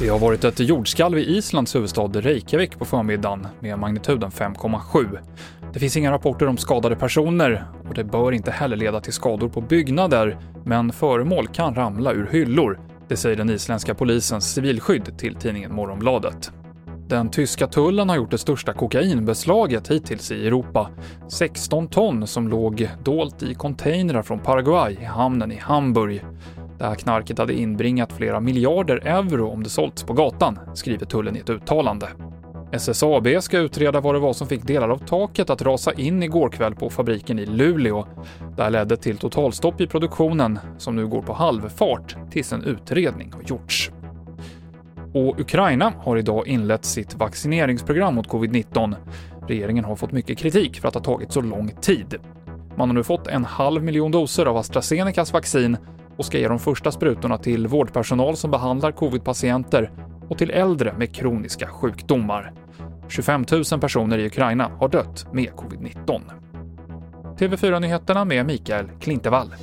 Det har varit ett jordskalv i Islands huvudstad Reykjavik på förmiddagen med magnituden 5,7. Det finns inga rapporter om skadade personer och det bör inte heller leda till skador på byggnader, men föremål kan ramla ur hyllor. Det säger den isländska polisens civilskydd till tidningen Morgonbladet. Den tyska tullen har gjort det största kokainbeslaget hittills i Europa. 16 ton som låg dolt i containrar från Paraguay i hamnen i Hamburg. Det här knarket hade inbringat flera miljarder euro om det sålts på gatan, skriver tullen i ett uttalande. SSAB ska utreda vad det var som fick delar av taket att rasa in igår kväll på fabriken i Luleå. Det här ledde till totalstopp i produktionen, som nu går på halvfart tills en utredning har gjorts. Och Ukraina har idag inlett sitt vaccineringsprogram mot covid-19. Regeringen har fått mycket kritik för att ha tagit så lång tid. Man har nu fått en halv miljon doser av AstraZenecas vaccin och ska ge de första sprutorna till vårdpersonal som behandlar covid-patienter och till äldre med kroniska sjukdomar. 25 000 personer i Ukraina har dött med covid-19. TV4-nyheterna med Mikael Klintevall.